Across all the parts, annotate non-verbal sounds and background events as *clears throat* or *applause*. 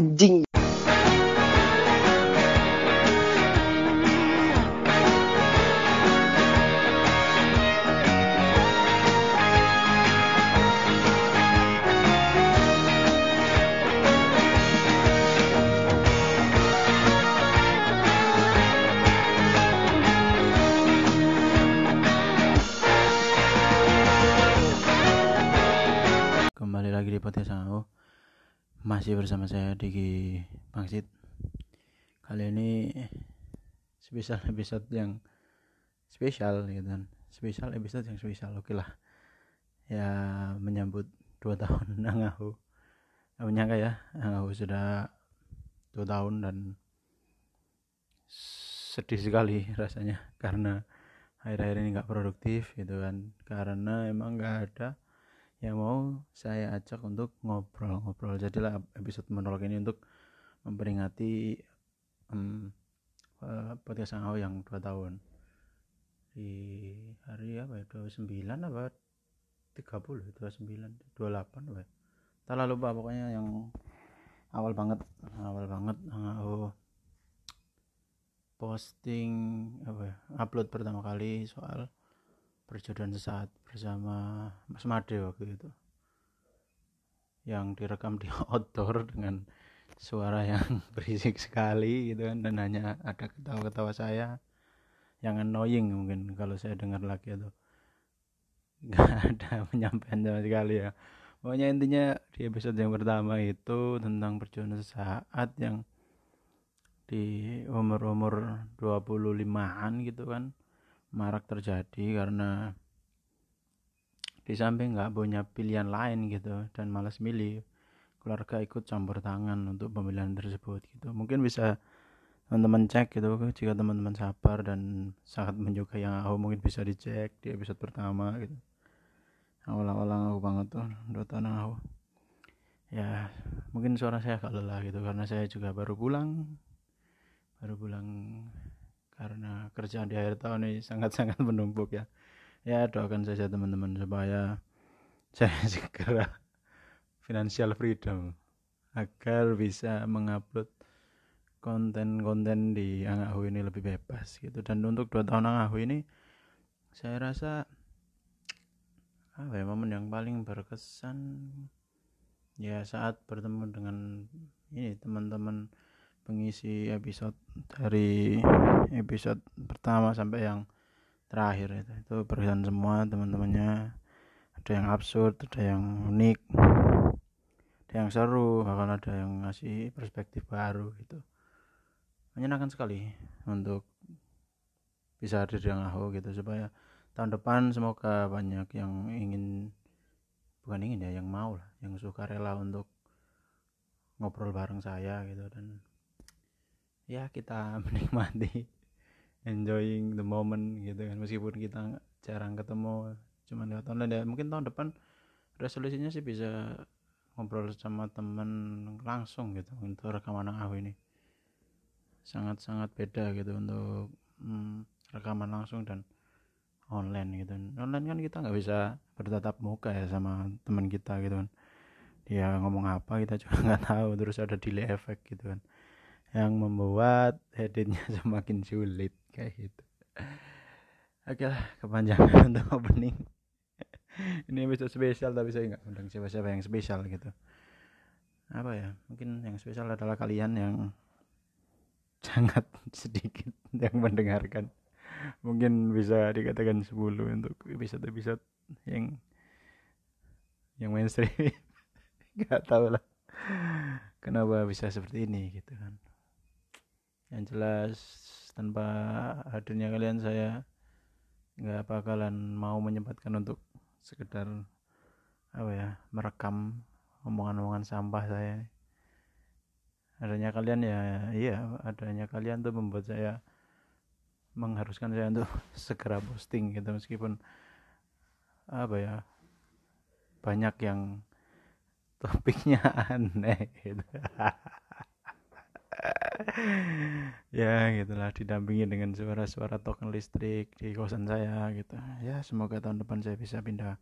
Ding. Masih bersama saya Diki Bangsit. Kali ini spesial episode yang spesial gitu kan. Spesial episode yang spesial oke lah. Ya menyambut dua tahun *laughs* Angahu Gak menyangka ya Angahu sudah dua tahun dan sedih sekali rasanya. Karena akhir-akhir ini nggak produktif gitu kan. Karena emang nggak ada yang mau saya ajak untuk ngobrol-ngobrol. Jadilah episode monolog ini untuk memperingati um, podcast Angau yang dua tahun. Di hari apa ya? 29 apa? 30 29 28 apa ya? Tak lupa pokoknya yang awal banget awal banget Angau posting apa ya? Upload pertama kali soal perjodohan sesaat bersama Mas Made waktu itu yang direkam di *laughs* outdoor dengan suara yang *laughs* berisik sekali gitu kan dan hanya ada ketawa-ketawa saya. Yang annoying mungkin kalau saya dengar lagi itu. Nggak *laughs* ada penyampaian sama sekali ya. Pokoknya intinya di episode yang pertama itu tentang perjuangan sesaat yang di umur-umur 25-an gitu kan marak terjadi karena di samping nggak punya pilihan lain gitu dan malas milih keluarga ikut campur tangan untuk pemilihan tersebut gitu. Mungkin bisa teman-teman cek gitu jika teman-teman sabar dan sangat menyukai yang aku mungkin bisa dicek di episode pertama gitu. Awal-awal aku banget tuh dua tahun aku ya mungkin suara saya agak lelah gitu karena saya juga baru pulang. Baru pulang karena kerjaan di akhir tahun ini sangat-sangat menumpuk ya ya doakan saja teman-teman supaya saya *laughs* segera financial freedom agar bisa mengupload konten-konten di Angahu ini lebih bebas gitu. Dan untuk dua tahun Angahu ini saya rasa apa ya momen yang paling berkesan ya saat bertemu dengan ini teman-teman pengisi episode dari episode pertama sampai yang terakhir itu. Itu semua teman-temannya. Ada yang absurd ada yang unik ada yang seru bahkan ada yang ngasih perspektif baru gitu. Menyenangkan sekali untuk bisa hadir di Angaho gitu supaya tahun depan semoga banyak yang ingin bukan ingin ya yang mau lah yang suka rela untuk ngobrol bareng saya gitu. Dan ya kita *laughs* menikmati enjoying the moment gitu kan. Meskipun kita jarang ketemu cuman lewat online ya mungkin tahun depan resolusinya sih bisa ngobrol sama temen langsung gitu untuk rekaman aku ini. Sangat-sangat beda gitu untuk hmm, rekaman langsung dan online gitu. Online kan kita nggak bisa bertatap muka ya sama teman kita gitu kan. Dia ngomong apa kita juga *laughs* nggak tahu terus ada delay effect gitu kan. Yang membuat editnya *laughs* semakin sulit kayak gitu. Oke lah kepanjangan *laughs* untuk opening. Ini episode spesial tapi saya nggak undang siapa-siapa yang spesial gitu. Apa ya mungkin yang spesial adalah kalian yang *laughs* sangat sedikit yang mendengarkan. Mungkin bisa dikatakan 10 untuk episode-episode yang yang mainstream. *laughs* Nggak tahu lah. Kenapa bisa seperti ini gitu kan. Yang jelas tanpa hadirnya kalian saya nggak bakalan mau menyempatkan untuk sekedar apa ya merekam omongan-omongan sampah saya. Adanya kalian ya iya adanya kalian tuh membuat saya mengharuskan saya untuk *laughs* segera posting gitu. Meskipun apa ya banyak yang *laughs* topiknya aneh gitu *laughs* *laughs* ya gitulah didampingi dengan suara-suara token listrik di kosan saya gitu. Ya semoga tahun depan saya bisa pindah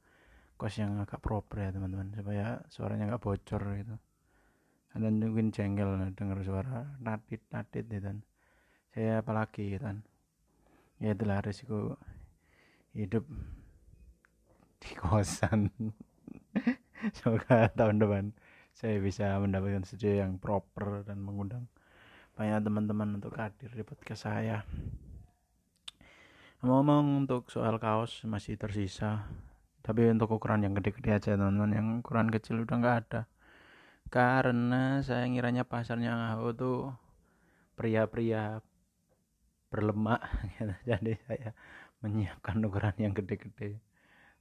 kos yang agak proper ya teman-teman supaya suaranya nggak bocor gitu. Dan mungkin jengkel dengar suara natit natit gitu kan. Saya apalagi gitu kan. Ya itulah resiko hidup di kosan. *laughs* Semoga tahun depan saya bisa mendapatkan studio yang proper dan mengundang banyak teman-teman untuk hadir di podcast saya. Ngomong untuk soal kaos masih tersisa tapi untuk ukuran yang gede-gede aja teman-teman. Yang ukuran kecil udah nggak ada. Karena saya ngiranya pasarnya ngaho tuh pria-pria berlemak gitu. *laughs* jadi saya menyiapkan ukuran yang gede-gede.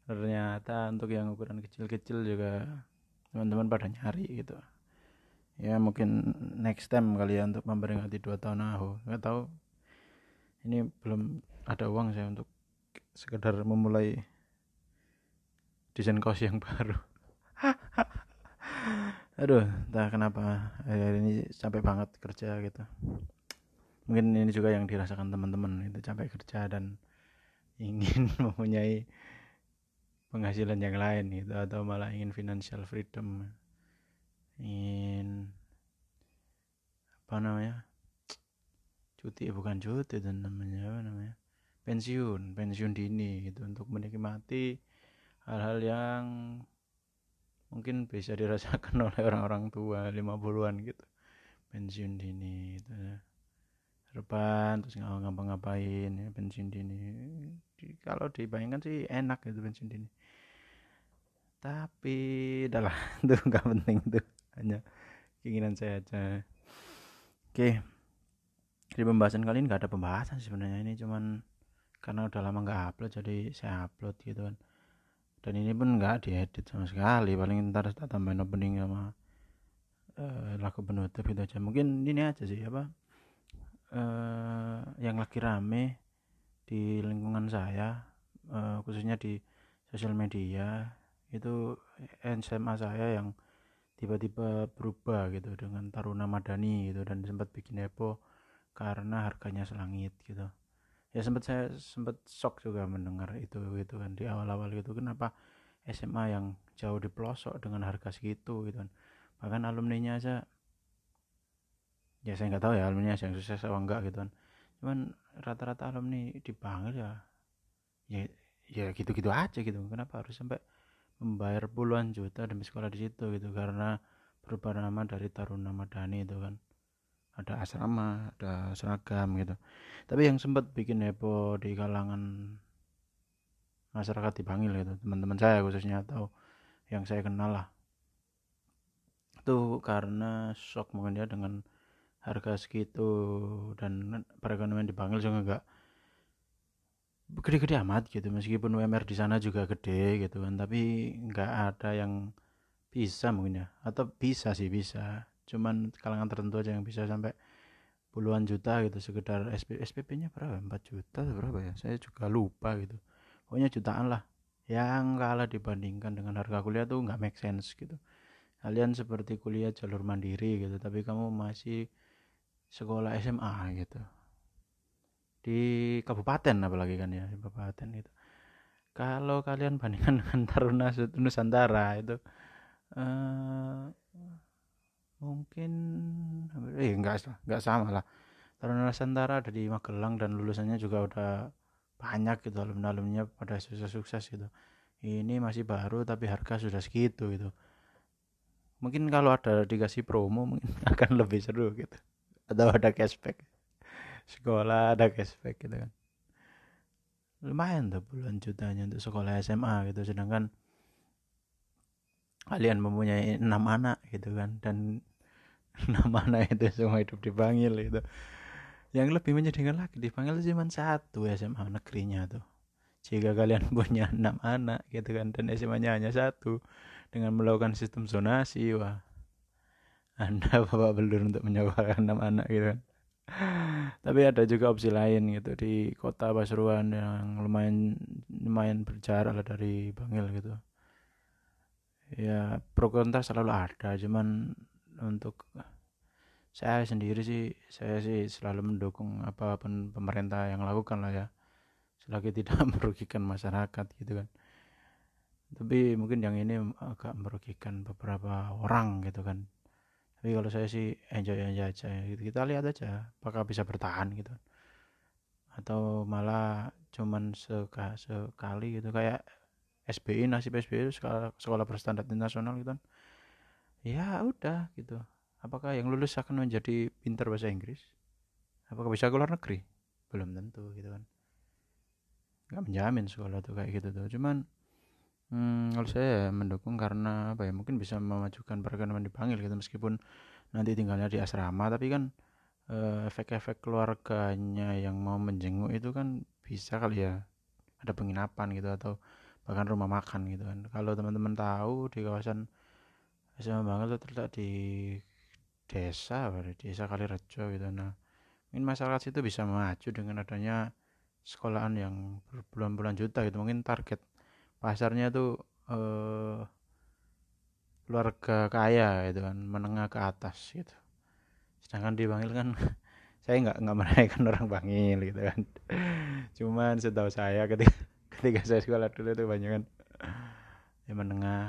Ternyata untuk yang ukuran kecil-kecil juga teman-teman pada nyari gitu ya mungkin next time kali ya untuk memperingati dua tahun aku nggak tahu. Ini belum ada uang saya untuk sekedar memulai desain kaos yang *laughs* baru. Aduh entah kenapa hari ini capek banget kerja gitu. Mungkin ini juga yang dirasakan teman-teman itu capek kerja dan ingin *laughs* mempunyai penghasilan yang lain gitu atau malah ingin financial freedom ingin apa namanya cuti bukan cuti itu namanya apa namanya pensiun pensiun dini gitu untuk menikmati hal-hal yang mungkin bisa dirasakan *laughs* oleh orang-orang tua 50-an gitu. Pensiun dini gitu ya. Depan terus nggak ngapa-ngapain ya pensiun dini. Di, kalau dibayangkan sih enak gitu pensiun dini. Tapi adalah *laughs* itu nggak penting tuh hanya keinginan saya aja. Oke. Di pembahasan kali ini nggak ada pembahasan sebenarnya. Ini cuman karena udah lama nggak upload jadi saya upload gitu kan. Dan ini pun nggak diedit sama sekali. Paling ntar tak tambahin opening sama uh, lagu penutup itu aja. Mungkin ini aja sih apa uh, yang lagi rame di lingkungan saya uh, khususnya di sosial media itu SMA saya yang tiba-tiba berubah gitu dengan Taruna Madani gitu dan sempat bikin heboh karena harganya selangit gitu. Ya sempat saya sempat shock juga mendengar itu gitu kan di awal-awal gitu. Kenapa SMA yang jauh di pelosok dengan harga segitu gitu kan? Bahkan alumninya aja ya saya nggak tahu ya alumni yang sukses atau enggak gitu kan. Cuman rata-rata alumni dipanggil ya ya ya gitu-gitu aja gitu. Kenapa harus sampai membayar puluhan juta demi sekolah di situ gitu karena berubah nama dari Taruna Madani itu kan. Ada asrama ada seragam gitu. Tapi yang sempat bikin heboh di kalangan masyarakat di Bangil gitu teman-teman saya khususnya atau yang saya kenal lah. Itu karena shock mungkin ya dengan harga segitu dan perekonomian di Bangil juga enggak gede-gede amat gitu. Meskipun UMR di sana juga gede gitu kan tapi nggak ada yang bisa mungkin ya. Atau bisa sih bisa. Cuman kalangan tertentu aja yang bisa sampai puluhan juta gitu sekedar SP, SPP nya berapa? 4 juta berapa ya? Saya juga lupa gitu. Pokoknya jutaan lah. Yang kalah dibandingkan dengan harga kuliah tuh nggak make sense gitu. Kalian seperti kuliah jalur mandiri gitu tapi kamu masih sekolah SMA gitu di kabupaten apalagi kan ya di kabupaten gitu. Kalau kalian bandingkan *laughs* dengan Taruna Nusantara itu uh, mungkin eh enggak enggak sama lah. Taruna Nusantara ada di Magelang dan lulusannya juga udah banyak gitu alumni-alumninya pada sukses-sukses gitu. Ini masih baru tapi harga sudah segitu gitu. Mungkin kalau ada dikasih promo mungkin *laughs* akan lebih seru gitu. Atau ada cashback sekolah ada cashback gitu kan. Lumayan tuh puluhan jutanya untuk sekolah SMA gitu. Sedangkan kalian mempunyai enam anak gitu kan. Dan *laughs* enam anak itu semua hidup di Bangil gitu. Yang lebih menyedihkan lagi di Bangil cuma satu SMA negerinya tuh. Jika kalian *laughs* punya enam anak gitu kan dan SMA nya hanya satu dengan melakukan sistem zonasi wah anda *laughs* bapak belur untuk menyewakan enam anak gitu kan tapi ada juga opsi lain gitu di kota Pasuruan yang lumayan lumayan berjarak lah dari Bangil gitu. Ya pro kontra selalu ada cuman untuk saya sendiri sih saya sih selalu mendukung apa pun pemerintah yang lakukan lah ya. Selagi tidak *laughs* merugikan masyarakat gitu kan. Tapi mungkin yang ini agak merugikan beberapa orang gitu kan tapi kalau saya sih enjoy enjoy aja gitu kita lihat aja apakah bisa bertahan gitu. Atau malah cuman seka, sekali gitu. Kayak SBI nasib SBI sekolah, sekolah berstandar internasional gitu kan. Ya udah gitu. Apakah yang lulus akan menjadi pintar bahasa Inggris? Apakah bisa keluar negeri? Belum tentu gitu kan. Nggak menjamin sekolah tuh kayak gitu tuh. Cuman hmm, kalau saya mendukung karena apa ya mungkin bisa memajukan perekonomian di Bangil gitu meskipun nanti tinggalnya di asrama tapi kan Eh, efek-efek keluarganya yang mau menjenguk itu kan bisa kali ya ada penginapan gitu atau bahkan rumah makan gitu kan. Kalau teman-teman tahu di kawasan SMA Banget itu terletak di desa di desa Kalirejo gitu. Nah mungkin masyarakat situ bisa maju dengan adanya sekolahan yang berbulan-bulan juta gitu mungkin target pasarnya tuh eh, keluarga kaya gitu kan menengah ke atas gitu. Sedangkan di Bangil kan *laughs* saya nggak nggak merayakan orang Bangil gitu kan. *laughs* Cuman setahu saya ketika *laughs* ketika saya sekolah dulu itu banyak kan ya menengah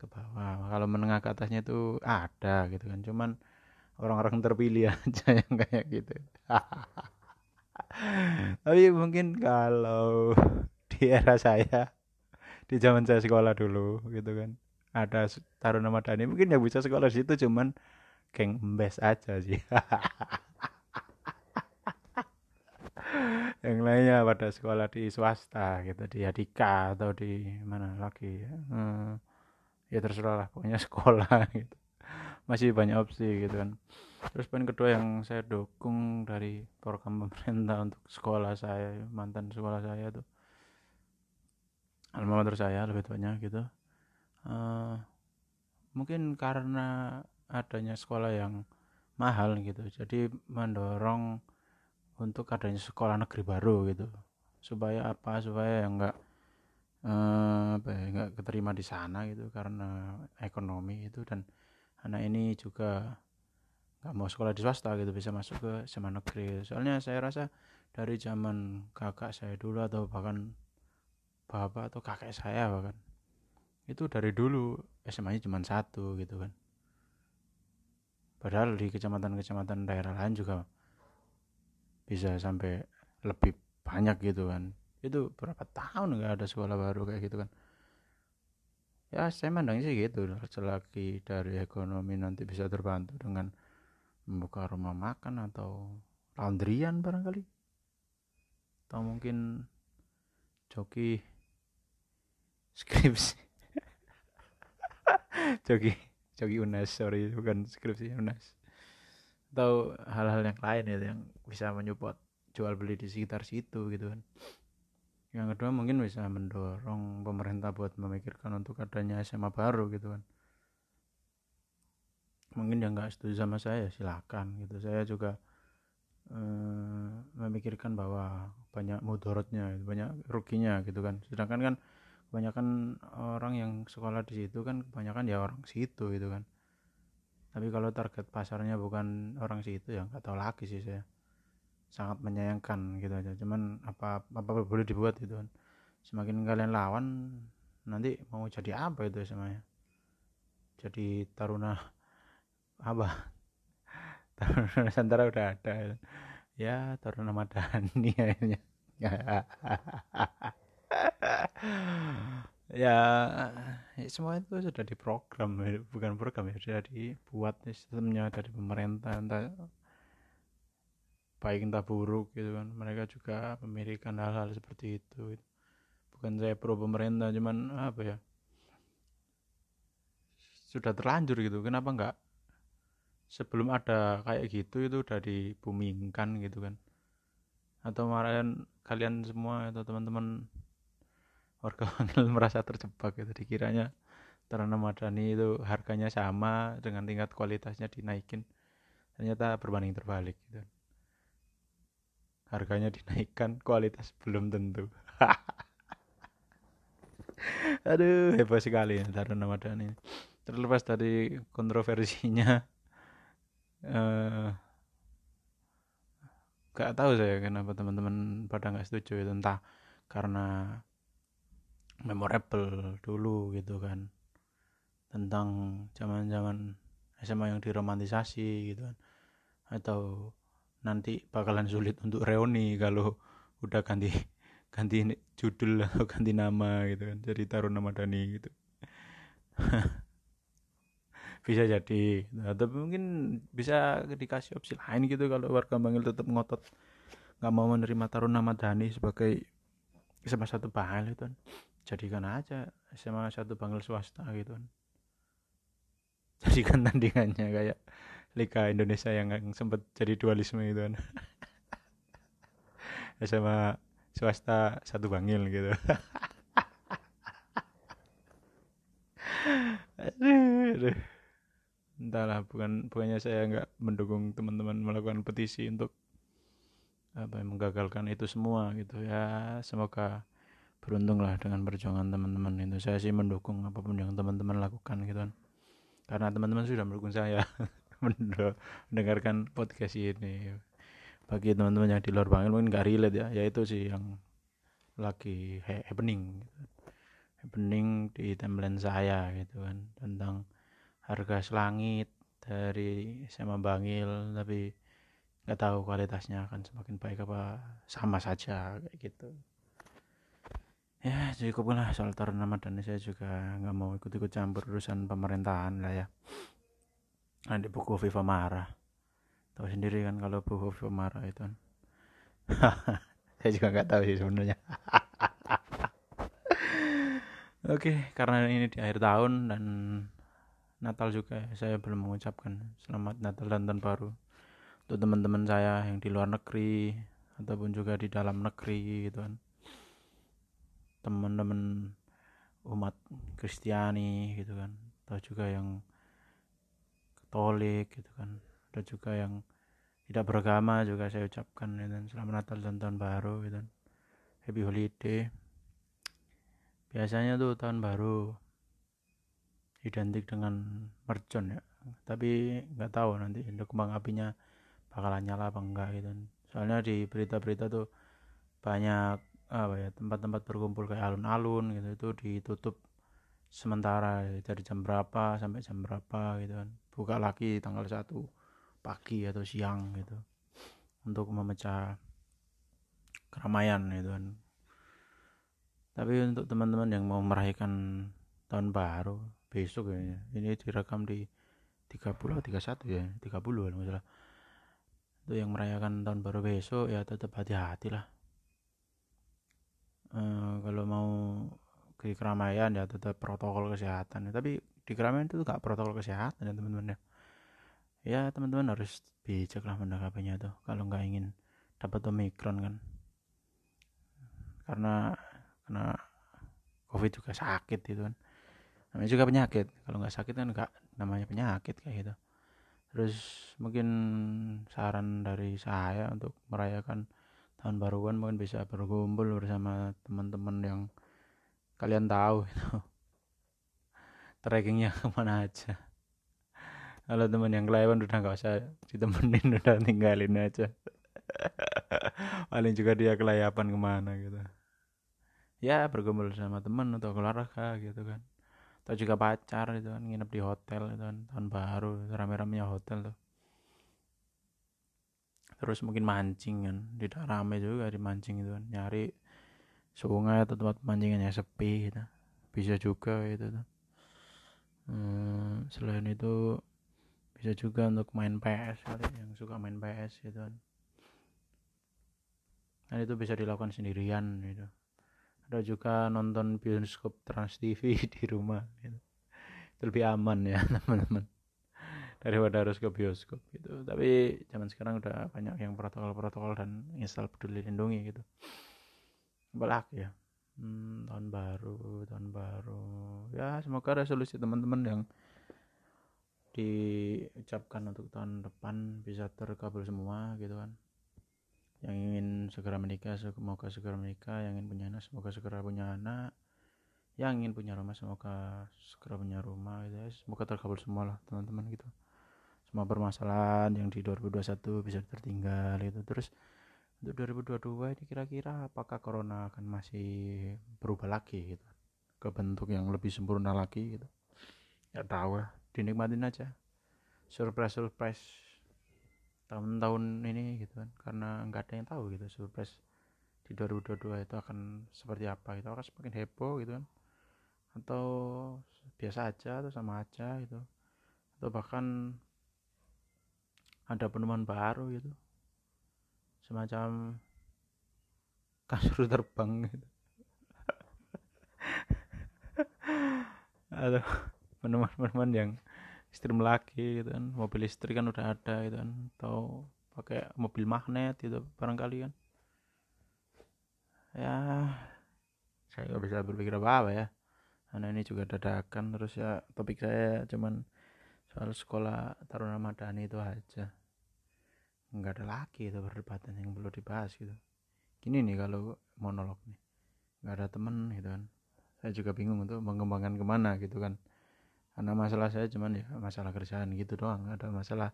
ke bawah. Kalau menengah ke atasnya itu ada gitu kan cuman orang-orang terpilih aja yang kayak gitu. Tapi mungkin kalau di era saya di zaman saya sekolah dulu gitu kan. Ada Taruna Madani mungkin yang bisa sekolah situ cuman geng embes aja sih. *laughs* Yang lainnya pada sekolah di swasta gitu di Adika atau di mana lagi ya. Hmm, ya terserah lah pokoknya *laughs* sekolah gitu. Masih banyak opsi gitu kan. Terus poin kedua yang saya dukung dari program pemerintah untuk sekolah saya mantan sekolah saya tuh alma mater saya lebih banyak gitu. Uh, mungkin karena adanya sekolah yang mahal gitu jadi mendorong untuk adanya sekolah negeri baru gitu. Supaya apa? Supaya yang enggak eh, apa ya enggak keterima di sana gitu karena ekonomi itu. Dan anak ini juga nggak mau sekolah di swasta gitu bisa masuk ke SMA negeri. Soalnya saya rasa dari zaman kakak saya dulu atau bahkan bapak atau kakek saya bahkan itu dari dulu SMA nya cuma satu gitu kan. Padahal di kecamatan-kecamatan daerah lain juga bisa sampai lebih banyak gitu kan. Itu berapa tahun nggak ada sekolah baru kayak gitu kan. Ya saya mandangnya sih gitu. Selagi dari ekonomi nanti bisa terbantu dengan membuka rumah makan atau laundryan barangkali. Atau mungkin joki skripsi. *laughs* Joki Coki Unas sorry bukan skripsi Unas atau hal-hal yang lain ya yang bisa menyupport jual beli di sekitar situ gitu kan. Yang kedua mungkin bisa mendorong pemerintah buat memikirkan untuk adanya SMA baru gitu kan. Mungkin yang nggak setuju sama saya silakan gitu. Saya juga eh, memikirkan bahwa banyak mudorotnya banyak ruginya gitu kan. Sedangkan kan kebanyakan orang yang sekolah di situ kan kebanyakan ya orang situ gitu kan. Tapi kalau target pasarnya bukan orang situ ya nggak tahu lagi sih saya. Sangat menyayangkan gitu aja. Cuman apa apa boleh dibuat gitu kan. Semakin kalian lawan nanti mau jadi apa itu semuanya? Jadi taruna *laughs* apa? Taruna Nusantara udah ada. Ya taruna Madani *laughs* akhirnya *laughs* ya, ya semua itu sudah diprogram bukan program ya. Sudah dibuat sistemnya dari pemerintah entah baik entah buruk gitu kan. Mereka juga memikirkan hal-hal seperti itu bukan saya pro pemerintah cuman apa ya? Sudah terlanjur gitu. Kenapa enggak sebelum ada kayak gitu itu udah dibumingkan gitu kan? Atau kalian kalian semua atau teman-teman warga Bangil *laughs* merasa terjebak gitu. Dikiranya terana madani itu harganya sama dengan tingkat kualitasnya dinaikin. Ternyata berbanding terbalik gitu. Harganya dinaikkan kualitas belum tentu. *laughs* Aduh hebat sekali ya Taruna Madani. Terlepas dari kontroversinya *laughs* eh gak tahu saya kenapa teman-teman pada nggak setuju itu. Entah karena memorable dulu gitu kan. Tentang zaman-zaman SMA yang diromantisasi gitu kan. Atau nanti bakalan sulit untuk reuni kalau udah ganti *laughs* ganti judul atau ganti nama gitu kan. Jadi taruh nama Dani gitu. *laughs* Bisa jadi. Nah, tapi mungkin bisa dikasih opsi lain gitu kalau warga Bangil tetap ngotot. Nggak mau menerima taruh nama Dani sebagai SMA satu Bangil itu kan jadikan aja SMA satu Bangil swasta gitu kan. Jadikan *laughs* tandingannya kayak Liga Indonesia yang, sempat jadi dualisme itu kan. *laughs* SMA swasta satu bangil gitu. *laughs* Entahlah bukan bukannya saya nggak mendukung teman-teman melakukan petisi untuk apa menggagalkan itu semua gitu ya. Semoga beruntung lah dengan perjuangan teman-teman. Itu saya sih mendukung apa pun yang teman-teman lakukan gitu kan. Karena teman-teman sudah mendukung saya. *laughs* Mendengarkan podcast ini. Bagi teman-teman yang di luar Bangil mungkin gak relate ya. Yaitu sih yang lagi happening gitu. happening di timeline saya gitu kan. Tentang harga selangit dari SMA Bangil tapi nggak tahu kualitasnya akan semakin baik apa sama saja kayak gitu ya cukup lah soal taruh nama dan saya juga nggak mau ikut-ikut campur urusan pemerintahan lah ya. Nanti buku Viva marah tahu sendiri kan kalau buku Viva marah itu kan. *laughs* Saya juga nggak tahu sih sebenarnya. *laughs* Oke karena ini di akhir tahun dan Natal juga saya belum mengucapkan selamat Natal dan tahun baru untuk teman-teman saya yang di luar negeri ataupun juga di dalam negeri gitu kan teman-teman umat Kristiani gitu kan. Atau juga yang Katolik gitu kan. Ada juga yang tidak beragama juga saya ucapkan ya dan selamat Natal dan tahun baru gitu kan. Happy holiday. Biasanya tuh tahun baru identik dengan mercon ya. Tapi nggak tahu nanti untuk kembang apinya bakalan nyala apa enggak gitu kan. soalnya di berita-berita tuh banyak apa ya tempat-tempat berkumpul kayak alun-alun gitu itu ditutup sementara dari jam berapa sampai jam berapa gitu kan. Buka lagi tanggal 1 pagi atau siang gitu untuk memecah keramaian gitu kan. Tapi untuk teman-teman yang mau merayakan tahun baru besok ya ini direkam di 30 atau 31 ya 30 kalau salah. Itu yang merayakan tahun baru besok ya tetap hati-hati lah e, kalau mau ke keramaian ya tetap protokol kesehatan tapi di keramaian itu gak protokol kesehatan ya teman-teman ya. Ya teman-teman harus bijak lah menanggapinya tuh kalau nggak ingin dapat omikron kan. Karena karena covid juga sakit gitu kan. Namanya juga penyakit kalau nggak sakit kan nggak namanya penyakit kayak gitu. Terus mungkin saran dari saya untuk merayakan tahun baruan mungkin bisa berkumpul bersama teman-teman yang kalian tahu itu *laughs* trackingnya ke mana aja. Kalau teman yang kelewat udah nggak usah ditemenin *laughs* udah tinggalin aja. *laughs* Paling juga dia kelayapan ke mana gitu. Ya berkumpul sama teman atau keluarga gitu kan. Atau juga pacar itu kan nginep di hotel itu kan tahun baru rame-ramenya hotel tuh terus mungkin mancing kan. Tidak rame juga di mancing itu kan. Nyari sungai atau tempat mancingan yang sepi gitu. Bisa juga itu tuh. Hmm, selain itu bisa juga untuk main PS kali yang suka main PS gitu kan. Dan itu bisa dilakukan sendirian gitu. Ada juga nonton bioskop Trans TV *laughs* di rumah gitu. itu lebih aman ya *laughs* teman-teman daripada harus ke bioskop gitu. Tapi zaman sekarang udah banyak yang protokol-protokol dan install peduli lindungi gitu. Apalagi ya? Hmm, tahun baru tahun baru. Ya semoga resolusi teman-teman yang diucapkan untuk tahun depan bisa terkabul semua gitu kan. Yang ingin segera menikah semoga segera menikah. Yang ingin punya anak semoga segera punya anak. Yang ingin punya rumah semoga segera punya rumah gitu ya. Semoga terkabul semua lah teman-teman gitu semua permasalahan yang di 2021 bisa tertinggal gitu terus untuk 2022 ini kira-kira apakah corona akan masih berubah lagi gitu? Ke bentuk yang lebih sempurna lagi gitu? Ya tahu lah dinikmatin aja. Surprise surprise tahun-tahun ini gitu kan. Karena nggak ada yang tahu gitu surprise di 2022 itu akan seperti apa itu akan semakin heboh gitu kan. Atau biasa aja atau sama aja gitu. Atau bahkan ada penemuan baru gitu. Semacam kasur terbang gitu. Atau penemuan-penemuan yang stream lagi gitu kan. Mobil listrik kan udah ada gitu kan. Atau pakai mobil magnet gitu barangkali kan. Ya saya nggak bisa berpikir apa apa ya. Karena ini juga dadakan terus ya topik saya cuman soal sekolah Taruna Madani itu aja nggak ada lagi itu perdebatan yang perlu dibahas gitu. Gini nih kalau monolog nih. Nggak ada temen gitu kan. Saya juga bingung untuk mengembangkan ke mana gitu kan. Karena masalah saya cuman ya masalah kerjaan gitu doang. Ada masalah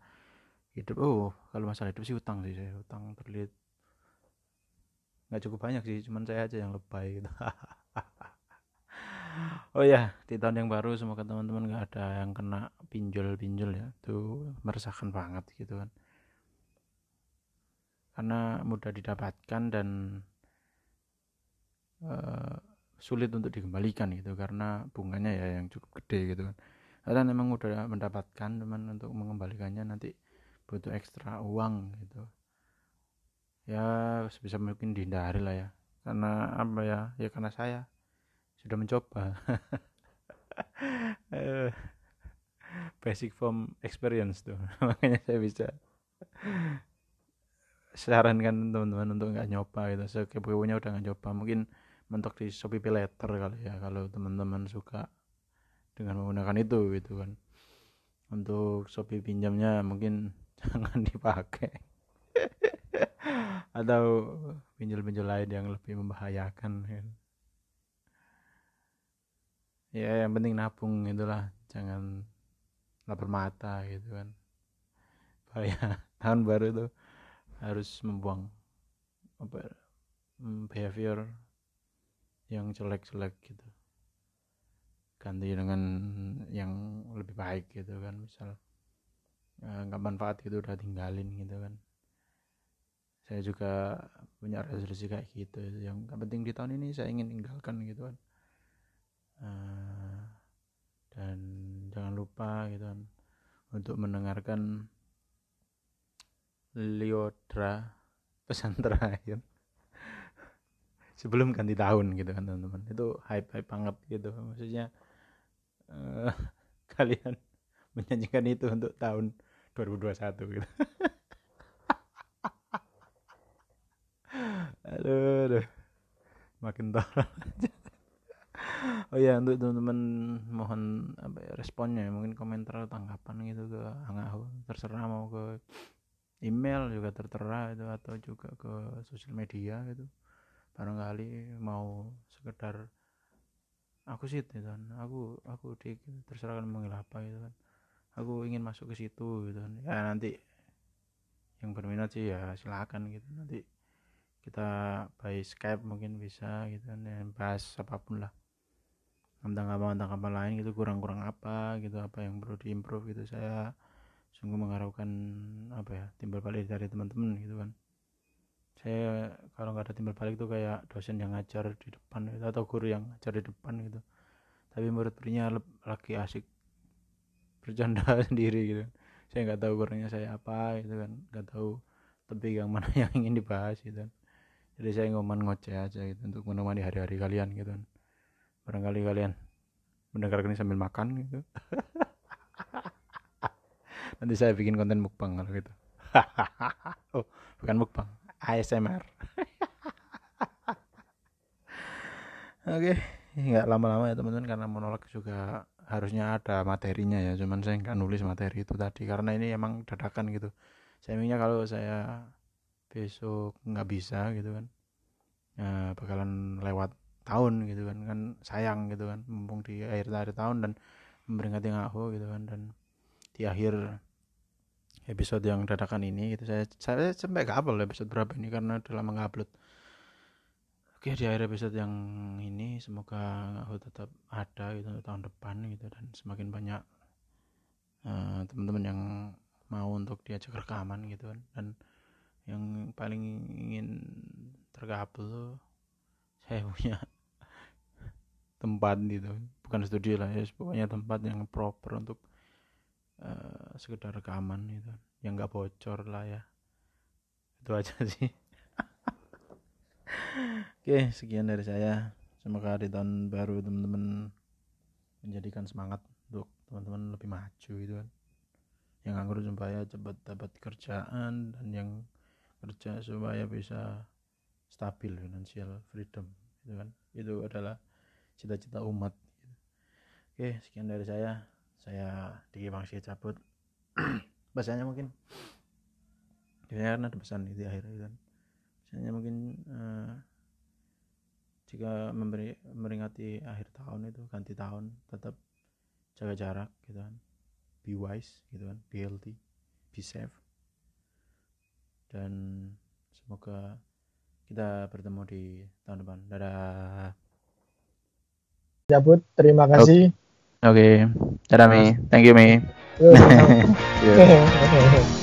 hidup. Oh kalau masalah hidup sih utang sih saya. Utang terlihat nggak cukup banyak sih. Cuman saya aja yang lebay gitu. *laughs* Oh ya di tahun yang baru semoga teman-teman nggak ada yang kena pinjol-pinjol ya. Itu meresahkan banget gitu kan karena mudah didapatkan dan uh, sulit untuk dikembalikan gitu. Karena bunganya ya yang cukup gede gitu kan. Karena memang udah mendapatkan teman untuk mengembalikannya nanti butuh ekstra uang gitu. Ya sebisa mungkin dihindari lah ya. Karena apa ya? Ya karena saya sudah mencoba. *laughs* Eh, basic form experience tuh. *laughs* Makanya saya bisa sarankan teman-teman untuk nggak nyoba gitu. Sekeponya udah nggak nyoba. Mungkin mentok di Shopee Later kali ya kalau teman-teman suka dengan menggunakan itu gitu kan. Untuk Shopee pinjamnya mungkin *laughs* jangan dipakai. *laughs* Atau pinjol-pinjol lain yang lebih membahayakan gitu ya yang penting nabung itulah. Jangan lapar mata gitu kan. Bahaya *laughs* tahun baru itu harus membuang apa hmm, behavior yang jelek-jelek gitu. Ganti dengan yang lebih baik gitu kan misal eh, nggak uh, manfaat gitu udah tinggalin gitu kan. Saya juga punya resolusi kayak gitu yang penting di tahun ini saya ingin tinggalkan gitu kan. Eh, dan jangan lupa gitu kan untuk mendengarkan Liodra pesan terakhir. *laughs* Sebelum ganti tahun gitu kan teman-teman. Itu hype hype banget gitu. Maksudnya uh, *laughs* kalian menyanyikan itu untuk tahun 2021 gitu. *laughs* Aduh, aduh. makin aja. Oh ya untuk teman-teman mohon apa ya, responnya mungkin komentar tanggapan gitu ke Angahu terserah mau ke email juga tertera itu atau juga ke sosial media gitu. Barangkali mau sekedar aku sih gitu kan. Aku aku di terserah kan manggil apa gitu kan. Aku ingin masuk ke situ gitu kan. Ya nanti yang berminat sih ya silakan gitu. Nanti kita by Skype mungkin bisa gitu kan ya, bahas apa pun lah. Tentang apa tentang apa lain gitu kurang-kurang apa gitu apa yang perlu diimprove gitu. Saya sungguh mengharapkan apa ya timbal balik dari teman-teman gitu kan. Saya kalau nggak ada timbal balik itu kayak dosen yang ngajar di depan gitu, atau guru yang ngajar di depan gitu. Tapi murid-muridnya lagi asik bercanda *laughs* sendiri gitu. Saya nggak tahu kurangnya saya apa gitu kan nggak tahu topik yang mana *laughs* yang ingin dibahas gitu kan. Jadi saya ngomong ngoceh aja gitu untuk menemani hari-hari kalian gitu kan. Barangkali kalian mendengarkan ini sambil makan gitu *laughs* nanti saya bikin konten mukbang kalau gitu. *laughs* Oh bukan mukbang ASMR *laughs* oke okay. nggak lama-lama ya teman-teman karena monolog juga harusnya ada materinya ya. Cuman saya nggak nulis materi itu tadi karena ini emang dadakan gitu. Saya minta kalau saya besok nggak bisa gitu kan ya, bakalan lewat tahun gitu kan kan sayang gitu kan mumpung di akhir akhir tahun dan memperingati ngaku gitu kan dan di akhir episode yang dadakan ini gitu. Saya saya sampai kabel episode berapa ini karena udah lama ngupload. Oke di akhir episode yang ini semoga ngaku tetap ada gitu tahun depan gitu dan semakin banyak uh, teman-teman yang mau untuk diajak rekaman gitu kan. Dan yang paling ingin terkabul tuh saya punya *laughs* tempat gitu. Bukan studio lah ya pokoknya tempat yang proper untuk uh, sekedar rekaman gitu yang nggak bocor lah ya. Itu aja *laughs* sih. Oke sekian dari saya. Semoga di tahun baru teman-teman menjadikan semangat untuk teman-teman lebih maju gitu kan. Yang nganggur supaya cepat dapat kerjaan dan yang kerja supaya bisa stabil financial freedom gitu kan. Itu adalah cita-cita umat gitu. oke sekian dari saya saya Diki Mangsi cabut. *clears throat* Bahasanya mungkin ya kan ada pesan di akhir itu kan. Misalnya mungkin uh, jika memberi memperingati akhir tahun itu ganti tahun tetap jaga jarak gitu kan. Be wise gitu kan be healthy be safe. Dan semoga kita bertemu di tahun depan. Dadah. Cabut terima kasih oke. Okay. dadah Mi. Thank you Mi *laughs* *laughs* *laughs*